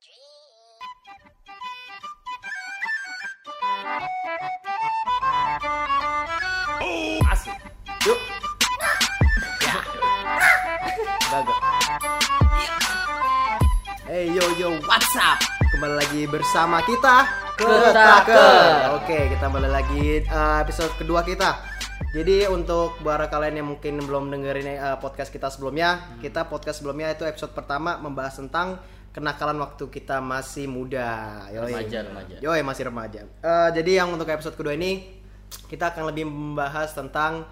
dream. Asik. Yuk. Ya. Gagal. Hey yo yo, what's up? Kembali lagi bersama kita Ketaker. Oke, kita kembali lagi uh, episode kedua kita. Jadi untuk para kalian yang mungkin belum dengerin uh, podcast kita sebelumnya, kita podcast sebelumnya itu episode pertama membahas tentang kenakalan waktu kita masih muda. Yoi. Remaja, remaja. Yoi, masih remaja. Eh, jadi yang untuk episode kedua ini kita akan lebih membahas tentang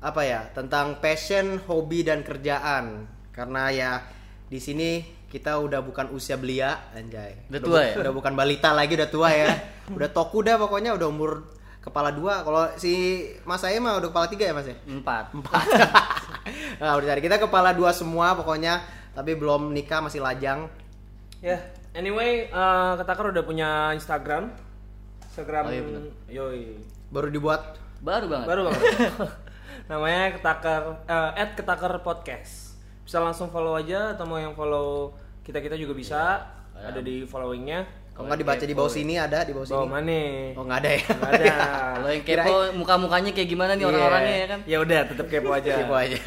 apa ya? Tentang passion, hobi dan kerjaan. Karena ya di sini kita udah bukan usia belia, anjay. Udah tua ya? Udah bukan balita lagi, udah tua ya. udah toku dah pokoknya udah umur kepala dua. Kalau si Mas saya mah udah kepala tiga ya Mas ya? Empat. Empat. nah, udah cari kita kepala dua semua pokoknya, tapi belum nikah masih lajang. Ya, anyway, eh Ketakar udah punya Instagram. Instagram Oh, iya bener. yoi. Baru dibuat Baru banget. Baru banget. Namanya Ketakar eh @ketakar podcast. Bisa langsung follow aja atau mau yang follow kita-kita juga bisa. Iya. Ada di followingnya. kalau nggak dibaca di bawah sini ada di bawah sini. Bawa mana? Oh nggak ada ya? Nggak ada. Kalau yang kepo muka-mukanya kayak gimana nih Iya. orang-orangnya ya kan? Ya udah, tetap kepo aja. Kepo aja.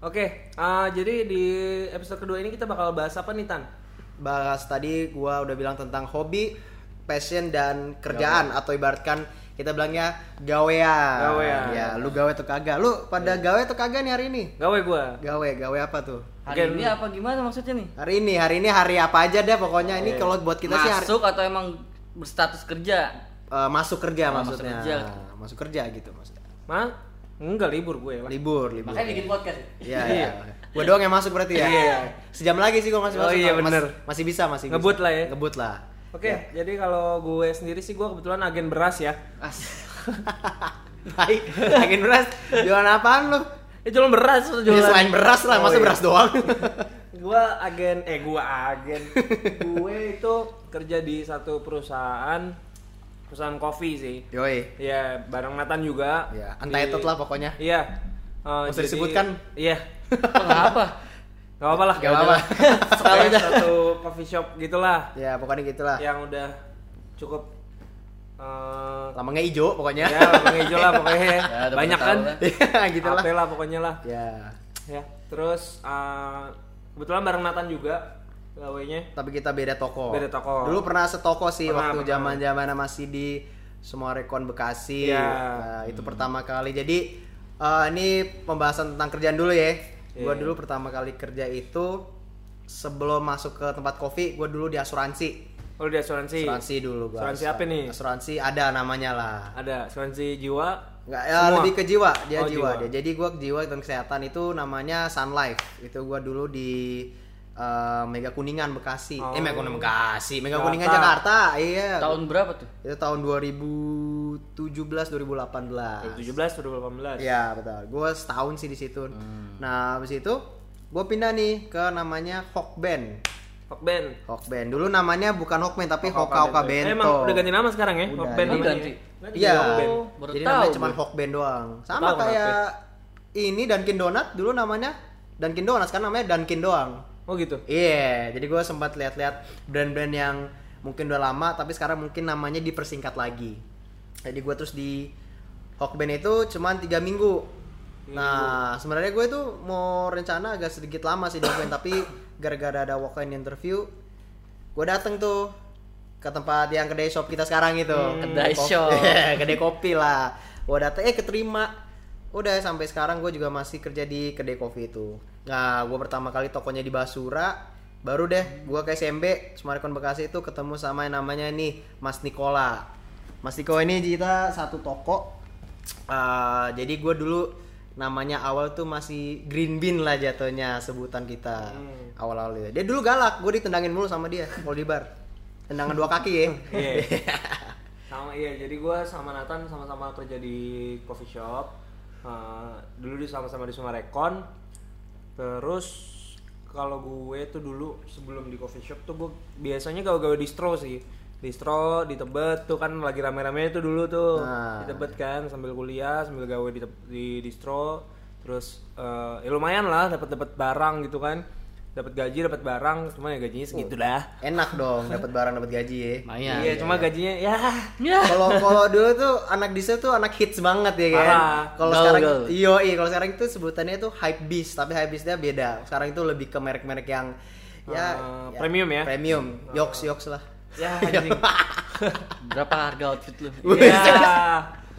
Oke, eh, jadi di episode kedua ini kita bakal bahas apa nih Tan? Bahas tadi gua udah bilang tentang hobi, passion dan kerjaan atau ibaratkan kita bilangnya gawean. Gawean. Ya, lu gawe atau kagak? Lu pada gawe atau kagak nih hari ini? Gawe gua. Gawe, gawe apa tuh? Hari Oke, ini apa gimana maksudnya nih? Hari ini, hari ini hari apa aja deh pokoknya ini kalau buat kita sih hari, Masuk atau emang berstatus kerja? eh, masuk kerja Oh, masuk maksudnya. kerja. Masuk kerja gitu maksudnya. Ma? Enggak libur gue lah. Libur, libur. Makanya bikin podcast. Iya, Iya. iya. Gua doang yang masuk berarti ya. Iya. Sejam lagi sih gua masih Oh masuk. iya, Mas- bener. Masih bisa, masih bisa. Ngebut lah ya. Ngebut lah. Oke, jadi kalau gue sendiri sih gue kebetulan agen beras ya. As. Baik, agen beras. Jualan apaan lu? Eh jualan beras, Ya, jualan. selain beras lah, Oh, masa iya. beras doang. Gue agen, eh gue agen. gue itu kerja di satu perusahaan, perusahaan kopi sih. Yoi. Ya bareng Nathan juga. Ya, untitled Di- lah pokoknya. Iya. Eh, Nggak usah jadi- disebutkan. Iya. Kenapa? Gak apa-apa lah. Gak apa-apa. Sekali satu coffee shop gitulah. Ya, pokoknya gitulah. Yang udah cukup eh Lambangnya hijau pokoknya. ya lambang hijau lah pokoknya Ya, banyak kan. Ya, gitu lah. Lah pokoknya lah Ya. ya terus eh, kebetulan bareng Nathan juga gawainya Tapi kita beda toko. Beda toko. Dulu pernah setoko sih Pernah, waktu pernah. zaman-zaman masih di semua rekon Bekasi. Iya. Nah, itu pertama kali. Jadi eh, ini pembahasan tentang kerjaan dulu ya. Gua Iya. dulu pertama kali kerja itu sebelum masuk ke tempat kopi, gua dulu di asuransi. oh di asuransi Asuransi dulu gua. Asuransi apa nih? Asuransi ada namanya lah. ada asuransi jiwa Enggak, ya Semua? lebih ke jiwa, dia Oh, jiwa. jiwa. dia. Jadi gua jiwa dan kesehatan itu namanya Sun Life. Itu gua dulu di eh, Mega Kuningan Bekasi. Oh. Eh Mega Kuningan Bekasi, Mega Jakarta. Kuningan Jakarta. Iya. Tahun berapa tuh? Itu tahun 2017 2018. 2017 2018 Iya, betul. Gua setahun sih di situ. Hmm. Nah, habis itu gua pindah nih ke namanya Hawk Band. Hawk Band Hawk Band. Dulu namanya bukan Hawk Band tapi Hawk Hoka Band. Eh, Bento. emang udah ganti nama sekarang ya Hawk Band ganti. Iya. Hawk. Oh, Jadi namanya gue. cuma Hawk Band doang. Sama kayak ini Dunkin Donat dulu namanya Dunkin Donuts kan namanya Dunkin doang. Oh gitu Iya, jadi gue sempat lihat-lihat brand-brand yang mungkin udah lama tapi sekarang mungkin namanya dipersingkat lagi. Jadi gue terus di Hawk Band itu cuman tiga minggu. Nah, sebenarnya gue tuh mau rencana agak sedikit lama sih di Hawk Band tapi gara-gara ada walk-in interview, gue dateng tuh ke tempat yang kedai shop kita sekarang itu. kedai Kopi- shop. kedai kopi lah. Gue dateng, eh keterima. Udah sampai sekarang gue juga masih kerja di kedai kopi itu. Nah, gue pertama kali tokonya di Basura, baru deh gue ke SMB Sumarekon Bekasi itu ketemu sama yang namanya nih Mas Nikola. Mas Niko ini kita satu toko. Eh, jadi gue dulu namanya awal tuh masih Green Bean lah jatuhnya sebutan kita awal-awal itu. Dia dulu galak, gue ditendangin mulu sama dia kalau di bar. Tendangan dua kaki ya. Iya. sama iya jadi gue sama Nathan sama-sama kerja di coffee shop Eh, dulu di sama-sama di Sumarekon. Terus kalau gue tuh dulu sebelum di coffee shop tuh gue biasanya gawe-gawe distro sih. Distro di Tebet tuh kan lagi rame-rame tuh dulu tuh. Nah. di Tebet kan sambil kuliah sambil gawe di, di distro. Terus eh, ya lumayan lah dapat dapat barang gitu kan dapat gaji dapat barang cuma ya gajinya segitu dah Enak dong dapat barang dapat gaji ya. Lumayan. iya cuma gajinya ya Ya. Kalau kalau dulu tuh anak diesel tuh anak hits banget ya kan. Parah. Kalau Gaul, sekarang iyo iya kalau sekarang itu sebutannya itu hype beast tapi hype beastnya beda. Sekarang itu lebih ke merek-merek yang ya, Eh, premium ya? Premium. Yoks yoks lah. ya anjing Berapa harga outfit lu? ya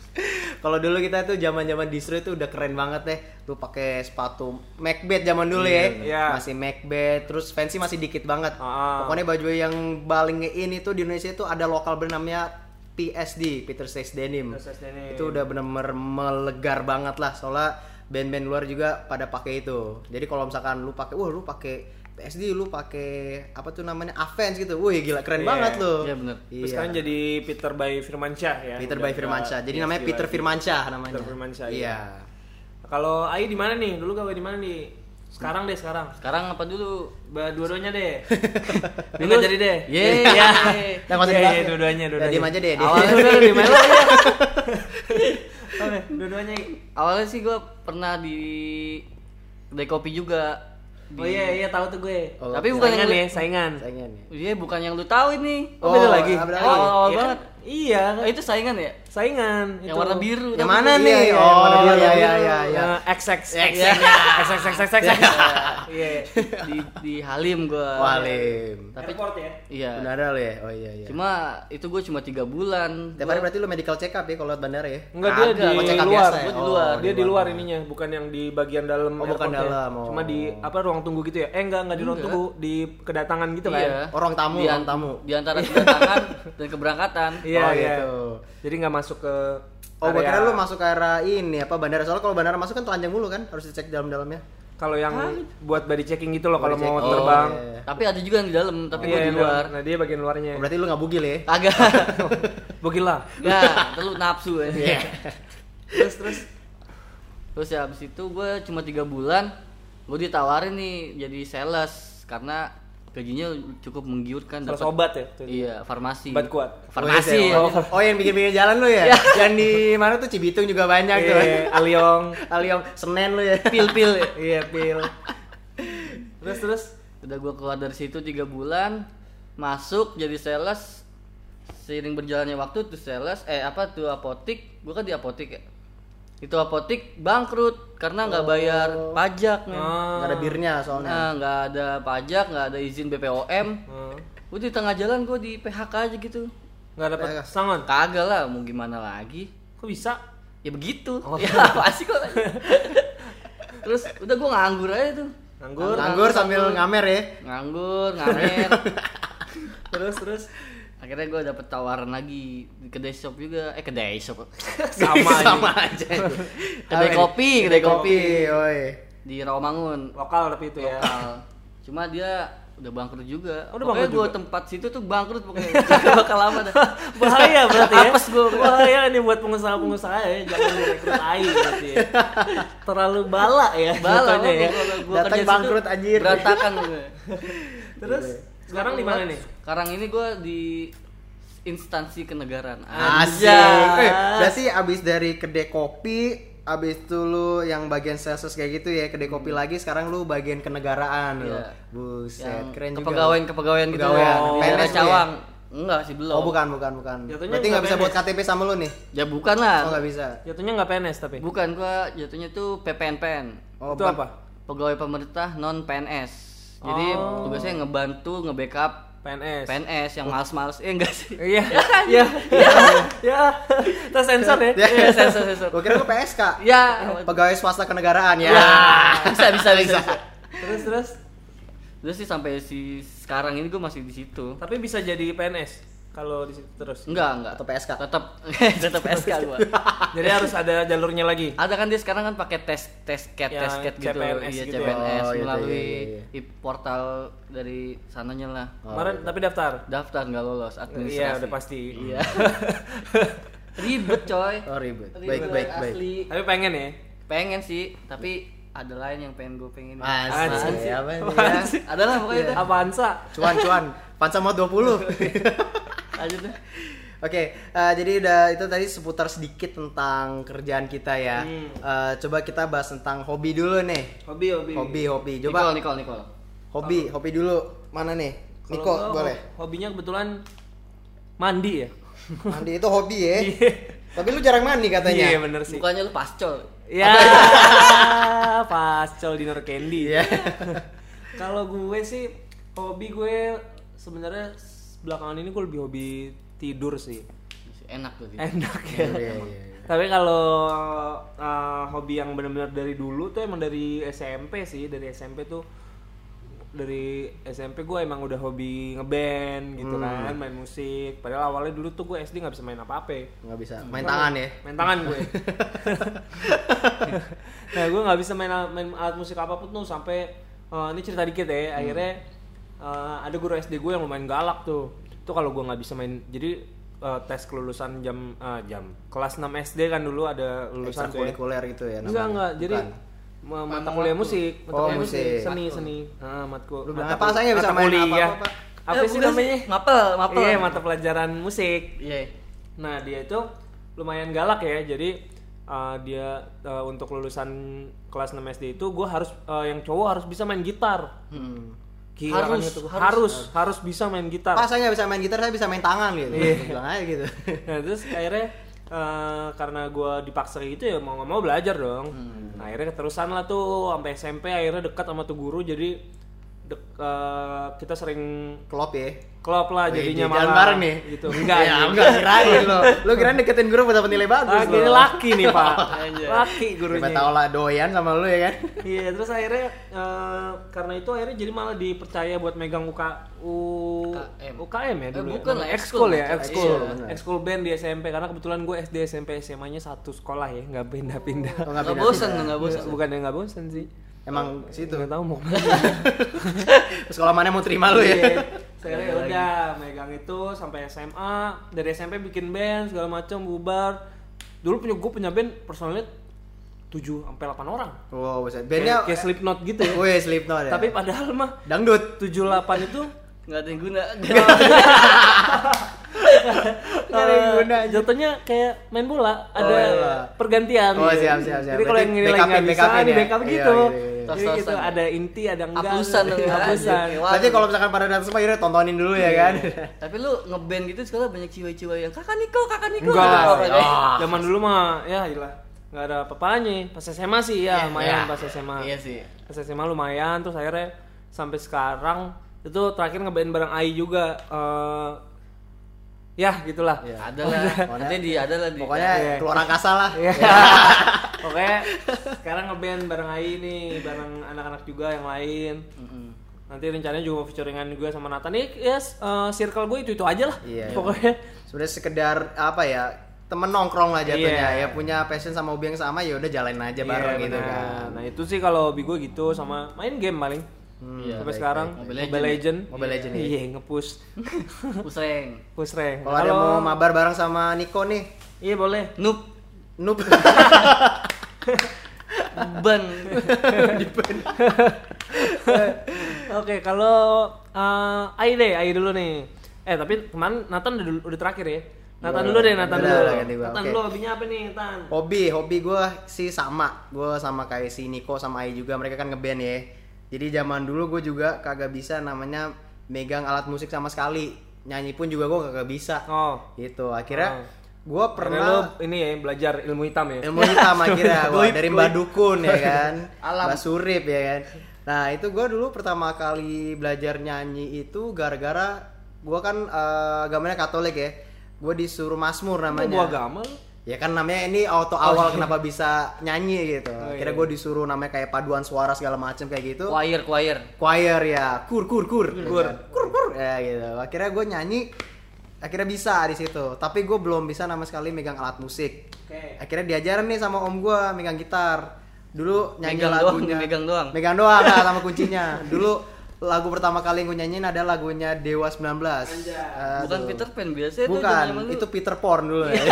Kalau dulu kita tuh zaman-zaman distro itu udah keren banget deh. Lu pakai sepatu Macbeth zaman dulu ya. Iya. Masih Macbeth, terus fancy masih dikit banget. Ah. Pokoknya baju yang paling ini tuh di Indonesia itu ada lokal brand namanya PSD, Peter Says Denim. Peter Says Denim. Itu udah bener-bener melegar banget lah soalnya band-band luar juga pada pakai itu. Jadi kalau misalkan lu pakai, wah lu pakai PSD, lu pakai apa tuh namanya Avenge gitu. Wih gila keren Iya. banget lu. Iya, bener. Terus sekarang jadi Peter by Firmansyah ya Peter Udah by Firmansyah. Jadi namanya Peter lagi. Firmansyah namanya. Peter Firmansyah, Iya. iya. kalau Ai di mana nih dulu gawe di mana nih sekarang deh sekarang Sekarang apa dulu? Ba- dua-duanya deh nggak jadi deh Yeay. ya Nah, nggak usah Iya, dibahas. iya, dua-duanya Ya, dua-duanya diem aja deh. awalnya udah di mana ya Oke, dua-duanya Awalnya sih gue pernah di kedai kopi juga. Oh iya iya tahu tuh gue Oh, Tapi bukan saingan yang ya saingan Saingan ya. Iya, bukan yang lu tahu ini. Oh, oh, beda lagi beda lagi. Awal-awal Iya kan? Iya Oh, itu saingan ya? saingan Yang itu. warna biru. Yang tapi- mana Iya, nih? iya, oh, warna biru, iya iya iya iya. Yang XX X, X X X X X X iya di di Halim gua. Walim. Tapi airport ya iya. Bandara lo ya? Oh iya iya. Cuma itu gue cuma tiga bulan. Tiap hari berarti lu medical check up ya kalau lewat bandara ya? Enggak dia Kagak, di oh, check up luar, biasa ya? gua di Oh, luar. di Dia di luar. ininya, bukan yang di bagian dalam. Oh, bukan airportnya. dalam, oh. Cuma di apa ruang tunggu gitu ya? Eh enggak, enggak di ruang tunggu, di kedatangan gitu Iya. kan? Oh, ruang tamu, Di, ruang tamu. Di antara kedatangan dan keberangkatan. Iya, Oh, iya. gitu. Jadi nggak masuk ke Oh, area- kira lu masuk ke area ini apa bandara. Soalnya kalau bandara masuk kan telanjang mulu kan, harus dicek dalam-dalamnya. Kalau yang buat body checking gitu loh kalau mau checking. terbang. Oh, iya. Tapi ada juga yang di dalam, tapi Iya, gue di luar. Nah, dia bagian luarnya. Oh, berarti lu nggak bugil ya? Agak. Bogil lah. Nah, terus nafsu ya. Iya. Terus terus Terus ya abis itu gue cuma tiga bulan, gue ditawarin nih jadi sales karena gajinya cukup menggiurkan. Dapat- obat ya? Tuh. Iya, farmasi. Obat kuat. Farmasi. Oh, ya. oh, yang bikin-bikin jalan lu ya? yang di mana tuh Cibitung juga banyak tuh. Iya, Aliong. Aliong Senen lu ya. Pil-pil. ya. Iya, pil. Terus terus Udah gue keluar dari situ tiga bulan, masuk jadi sales. Seiring berjalannya waktu tuh sales, eh apa tuh apotik, gue kan di apotik ya. Itu apotik bangkrut karena nggak bayar pajak men. Nggak ada birnya soalnya. Nah, nggak ada pajak, nggak ada izin BPOM. Hmm. Udah di tengah jalan gue di PHK aja gitu. nggak dapat sangon. Kagak lah, mau gimana lagi? Kok bisa? Ya begitu. Oh. Ya apa sih kok? Terus udah gue nganggur aja tuh. Nganggur. Nganggur sambil ngamer ya. Nganggur, ngamer. Terus terus Akhirnya gue dapet tawaran lagi di kedai shop juga. Eh kedai shop. sama Sama aja. kedai kopi, kedai kopi oi. di Rawamangun. Lokal tapi itu ya. Lokal. Cuma dia udah bangkrut juga. Oh, udah pokoknya bangkrut gue tempat situ tuh bangkrut pokoknya. Bakal lama dah. Bahaya berarti ya. Apes gua. Bahaya nih buat pengusaha-pengusaha ya, jangan direkrut AI berarti ya. Terlalu bala ya Bala jatuhnya ya. gua, gua Datang bangkrut, anjir. Berantakan gue. Terus sekarang di mana nih? Sekarang ini gue di instansi kenegaraan. Asik. Eh, berarti abis dari kedai kopi, abis itu lu yang bagian sales kayak gitu ya, kedai kopi lagi, sekarang lu bagian kenegaraan lu. Iya. Buset, Yang keren juga. kepegawaian kepegawaian gitu Kepegawaian. ya. Oh. Di daerah PNS lu ya? Cawang. Enggak sih belum. Oh, bukan, bukan, bukan. Jatuhnya Berarti nggak bisa buat. KTP sama lu nih? Ya bukan lah. Oh, nggak bisa. Jatuhnya nggak PNS tapi. Bukan gua jatuhnya tuh PPNPN. Oh, itu apa? Pegawai pemerintah non PNS. Jadi Oh. tugasnya ngebantu nge-backup PNS. PNS yang males-males. Eh enggak sih. Iya. Iya. Ya. Kita sensor ya. Iya, sensor sensor. Gua kira lu PSK. Ya. Pegawai swasta kenegaraan ya. Ya. Bisa bisa bisa. Terus terus Terus sih sampai si sekarang ini gue masih di situ. tapi bisa jadi PNS kalau di situ terus. Enggak, enggak. Atau PSK. Tetap tetap SK gua. Jadi harus ada jalurnya lagi. Ada kan dia sekarang kan pakai tes tes cat tes cat gitu. CPNS iya, gitu. CPNS Oh, gitu, melalui iya, iya, i- portal dari sananya lah. Kemarin tapi daftar. Daftar nggak lolos administrasi. Iya, udah pasti. Iya. Ribet coy. Oh, ribet. Ribet, Baik, baik, baik. asli. Tapi pengen ya. Pengen sih, tapi ada lain yang pengen gue pengen. Apaan sih? Apa ya? sih? Ada lah pokoknya itu. Avanza. Cuan, cuan. Pansa mau 20. Aja tuh. Oke, eh, jadi udah itu tadi seputar sedikit tentang kerjaan kita ya. Hmm. Eh, coba kita bahas tentang hobi dulu nih. Hobi hobi. Hobi, hobi. Coba Nicole, Nicole, Nicole. Hobi, hobi dulu. Mana nih? Kalau Niko, gua boleh. ho- Hobinya kebetulan mandi ya. Mandi itu hobi ya. Iya. Tapi lu jarang mandi katanya. Iya bener sih. Bukannya lu pascol. Ya, pascol dinner candy. Iya. Kalau gue sih hobi gue sebenarnya belakangan ini gue lebih hobi tidur sih. Enak tuh. Dit. Enak ya. Iya, iya, iya. Tapi kalau uh, hobi yang benar-benar dari dulu tuh emang dari SMP sih, dari SMP tuh dari SMP gue emang udah hobi ngeband gitu kan, main musik. Padahal awalnya dulu tuh gue SD nggak bisa main apa-apa. Nggak bisa main tangan ya. Main tangan gue. nah gue nggak bisa main, main alat musik apa pun tuh sampai eh, ini cerita dikit ya. Akhirnya eh, ada guru SD gue yang lumayan galak tuh. Itu kalau gue nggak bisa main, jadi eh, tes kelulusan jam eh, jam kelas 6 SD kan dulu ada lulusan ya. Ekstrakurikuler gitu ya Enggak namanya. enggak, jadi mata Memang kuliah musik, mata Oh, kuliah musik. seni seni. Nah, matkul. Lu bilang mata apa? Saya bisa main kuliah. apa-apa. Apa Eh, sih bukan namanya? Mapel, mapel. Iya, mata pelajaran musik. Iya. Nah dia itu lumayan galak ya, jadi uh, dia uh, untuk lulusan kelas 6 SD itu gue harus uh, yang cowok harus bisa main gitar. Hmm. Gila kan Harus, itu. harus. harus, harus bisa main gitar. Pak saya nggak bisa main gitar, saya bisa main tangan gitu. Iya. Bilang aja gitu. nah terus akhirnya uh, karena gue dipaksa gitu ya mau nggak mau belajar dong. Hmm. Nah akhirnya keterusan lah tuh sampai SMP akhirnya dekat sama tuh guru jadi dek, uh, kita sering Klop ya. klop lah Wih, jadinya jalan malah bareng nih. gitu. Enggak, ya, enggak kirain lo. Lu kirain deketin guru buat dapat nilai bagus Ah, gini lo. laki nih pak, laki Siapa gurunya. tahu lah doyan sama lu ya kan. Iya, terus akhirnya eh, karena itu akhirnya jadi malah dipercaya buat megang UK, U, UKM. UKM ya Eh, dulu. bukan ya? lah, ekskul ya, ekskul. Iya. Ekskul band di SMP karena kebetulan gue SD, SMP, SMA-nya satu sekolah ya, nggak pindah-pindah. Oh, Nggak pindah-pindah. bosan, nggak bosan. Bukan yang nggak bosan sih. Emang situ. Nggak tahu mau ke mana. Sekolah mana mau terima lu ya? Iya. Saya ya udah megang itu sampai SMA, dari SMP bikin band segala macam bubar. Dulu punya gue punya band personalnya 7 sampai 8 orang. Wow, buset. Bandnya Bandnya kayak Slipknot gitu ya. Wih, Slipknot ya. Tapi padahal mah dangdut. 78 itu Nggak ada yang guna. Nggak ada yang eh, guna, anjing. jatuhnya kayak main bola, ada iya. pergantian. Oh, gitu. siap, siap, siap. Jadi kalau yang nilai backupin, nggak bisa, di ya? backup Iya, gitu. iya, iya. Jadi gitu ada inti, ada enggak. Hapusan dong, ya. Hapusan. Berarti kalau misalkan pada datang semua akhirnya tontonin dulu ya kan. Tapi lu ngeband gitu sekolah banyak ciwa-ciwa yang kakak Niko, kakak Niko. Enggak gitu. Ah. Zaman dulu mah ya gila. Enggak ada apa-apanya. Pas SMA sih ya lumayan Iya. pas SMA. Iya sih. Pas SMA lumayan terus akhirnya sampai sekarang itu terakhir ngeband bareng Ai juga eh ya gitulah. Iya. Ada lah. Nanti di ada lah di. Pokoknya Iya. keluar angkasa lah. Iya. Oke, sekarang ngeband bareng Ai nih, bareng anak-anak juga yang lain. Mm-mm. Nanti rencananya juga mau featuringan gue sama Nathan nih, yes, eh, circle gue itu itu aja lah. Iya. Pokoknya. Sebenarnya sekedar apa ya? Temen nongkrong lah jatuhnya Iya. ya punya passion sama hobi yang sama ya udah jalanin aja bareng Iya, gitu kan. Nah itu sih kalau hobi gue gitu sama main game paling. Hmm, Iya, Sampai baik, sekarang baik. Mobile Mobile Legend. Mobile Legend, ya. Iya, ngepush. Pusreng. Push rank. Kalau ada mau mabar bareng sama Niko nih, Iya boleh. Noob. noob. Ban. Oke, kalau uh, Ai deh, Ai dulu nih. Eh, tapi kemarin Nathan udah, udah terakhir ya. Nathan dulu deh, Nathan dulu. Nathan dulu hobinya apa nih, Nathan? hobi, hobi gue sih sama. Gue sama kayak si Niko sama Ai juga. Mereka kan ngeband ya. Jadi zaman dulu gue juga kagak bisa namanya megang alat musik sama sekali. Nyanyi pun juga gue kagak bisa. Oh. Gitu. Akhirnya Oh. gue pernah ini ya belajar ilmu hitam ya. ilmu hitam akhirnya dari. Mbak Dukun ya kan Alam. Mbak Surip ya kan nah itu gue dulu pertama kali belajar nyanyi itu gara-gara gue kan eh, agamanya Katolik ya gue disuruh Mazmur Lu namanya buah agama? Ya kan namanya ini auto awal kenapa bisa nyanyi gitu Oh, iya. gue disuruh namanya kayak paduan suara segala macam kayak gitu Choir, choir. choir ya kur kur kur Kur. kur kur ya gitu akhirnya gue nyanyi akhirnya bisa di situ tapi gue belum bisa sama sekali megang alat musik Oke. akhirnya diajarin nih sama om gue megang gitar dulu nyanyi Megang doang, lagunya megang doang. megang doang nggak sama kuncinya dulu lagu pertama kali gue nyanyiin adalah lagunya Dewa 19 Anjay. Bukan Aduh. Peter Pan biasa itu bukan lu. itu Peter Porn dulu ya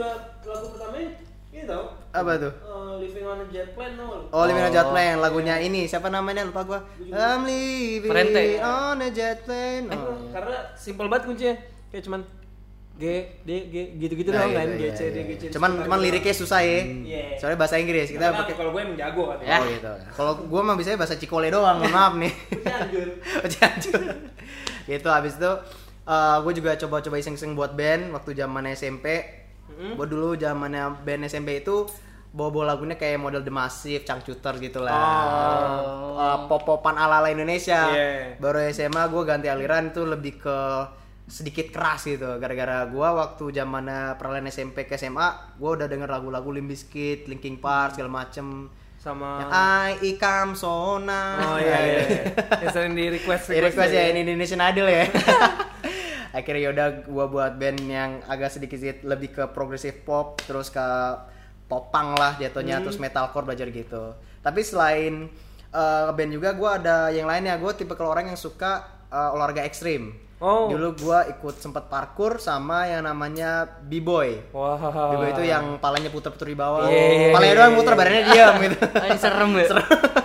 juga lagu pertamanya ini tau. apa tuh eh, living on a jet plane tau lu? Oh, Living on a Jet Plane lagunya ini siapa namanya lupa gua. I'm living Frente. on a jet plane. Eh, Oh, iya. Karena simpel banget kuncinya. Kayak cuman G D G gitu-gitu Nah, doang gitu, kan iya, G C D iya. G C. Cuman cuman liriknya susah ya. Iya. Soalnya bahasa Inggris kita pakai kalau gue emang jago kan Ya. Oh gitu. Kalau gua mah biasanya bahasa Cikole doang, mohon maaf nih. Cianjur. Cianjur. gitu habis itu gue juga coba-coba iseng-iseng buat band waktu zaman SMP. Mm-hmm. Gue dulu zamannya band SMP itu bawa-bawa lagunya kayak model The Massive, Cangcuter gitu lah. Oh. Eh, pop-popan ala-ala Indonesia. Iya. Baru SMA gue ganti aliran itu lebih ke sedikit keras gitu. Gara-gara gue waktu zamannya peralihan SMP ke SMA, gue udah denger lagu-lagu Limp Bizkit, Linkin Park segala macem. Sama Yang I Ikam Sona. Oh iya iya. Yang sering di request Di request ya ini Indonesian Idol ya. Akhirnya yaudah gua buat band yang agak sedikit lebih ke progressive pop terus ke popang lah jatuhnya Hmm. terus metalcore belajar gitu. Tapi selain eh, band juga gua ada yang lainnya. Gua tipe kalau orang yang suka eh, olahraga ekstrim. Oh. Dulu gua ikut sempet parkour sama yang namanya b-boy. Wah. B-boy itu yang palanya puter-puter di bawah. Iya, iya, palanya iya, doang muter iya. badannya diam gitu. Ini serem ya.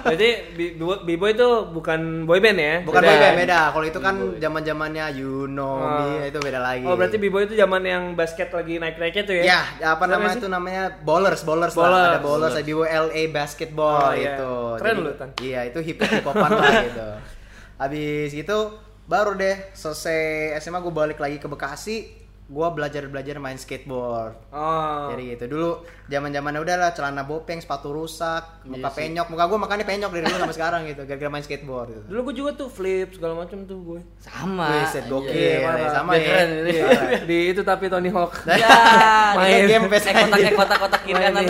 Berarti B- B-boy itu bukan boy band ya? Bukan Beda. boy band beda. Kalau itu kan zaman-zamannya you know me itu beda lagi. Oh berarti B-boy itu zaman yang basket lagi naik-naiknya tuh ya? Ya, apa Namanya itu namanya bowlers, bowlers, Bowlers. lah. Ada bowlers, ada BWLA basketball Oh, iya. itu. Keren lu, Tan. Iya, itu hip hip hopan lah gitu. Habis itu baru deh selesai SMA gue balik lagi ke Bekasi, gue belajar belajar main skateboard. Oh. Jadi gitu dulu zaman zamannya udah lah celana bopeng, sepatu rusak, muka Iya sih. penyok, muka gue makanya penyok dari dulu sampai sekarang gitu, gara-gara main skateboard. Gitu. Dulu gue juga tuh flip segala macam tuh gue. Sama. Wih, set gokil, Iya, ya, parah. sama ya. keren. Iya. di itu tapi Tony Hawk. Ya, Main game PS kotak kotak kotak kiri main, kanan.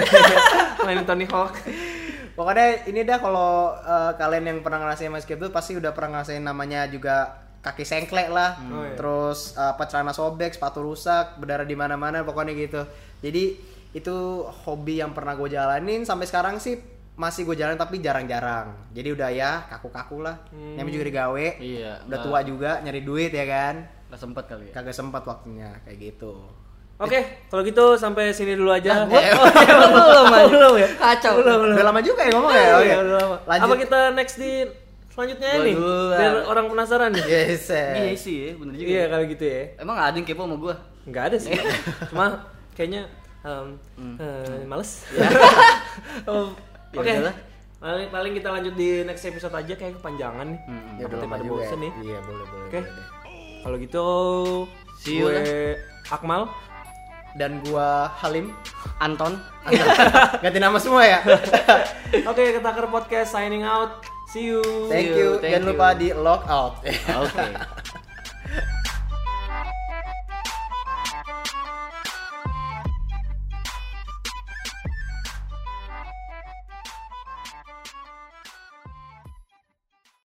main Tony Hawk. Pokoknya ini dah kalau eh, kalian yang pernah ngerasain main skateboard pasti udah pernah ngerasain namanya juga kaki sengklek lah, Oh, iya. terus eh, apa celana sobek, sepatu rusak, berdarah di mana-mana pokoknya gitu. Jadi itu hobi yang pernah gue jalanin sampai sekarang sih masih gue jalan tapi jarang-jarang. Jadi udah ya kaku-kaku lah. Hmm. Namanya juga digawe. Iya, Udah nggak- tua juga nyari duit ya kan. Gak sempet kali ya. Kagak sempat waktunya kayak gitu. Oke, kalau gitu sampai sini dulu aja. gua- oh, iya, belum, Aja. belum ya. Kacau. Udah lama juga ya ngomong ya. Oh, iya. udah lama. Lanjut. Apa kita next di selanjutnya Gua nih? dulu lah. Biar orang penasaran nih. Yes. Iya eh. sih, ya, bener juga. Iya kalau gitu ya. Emang ada yang kepo sama gua? Nggak ada sih. Cuma kayaknya em, eh, males. Oh, Ya Oke. Paling, paling kita lanjut di next episode aja kayak kepanjangan nih. Hmm. Ya Takutnya pada bosen ya. nih. Iya, boleh boleh. Oke. boleh. Kalau gitu See you gue Akmal. Dan gua Halim. Anton. Ganti nama semua ya. Oke, Ketaker Podcast signing out. See you. Thank you, you. thank Jangan you. lupa di log out. Oke.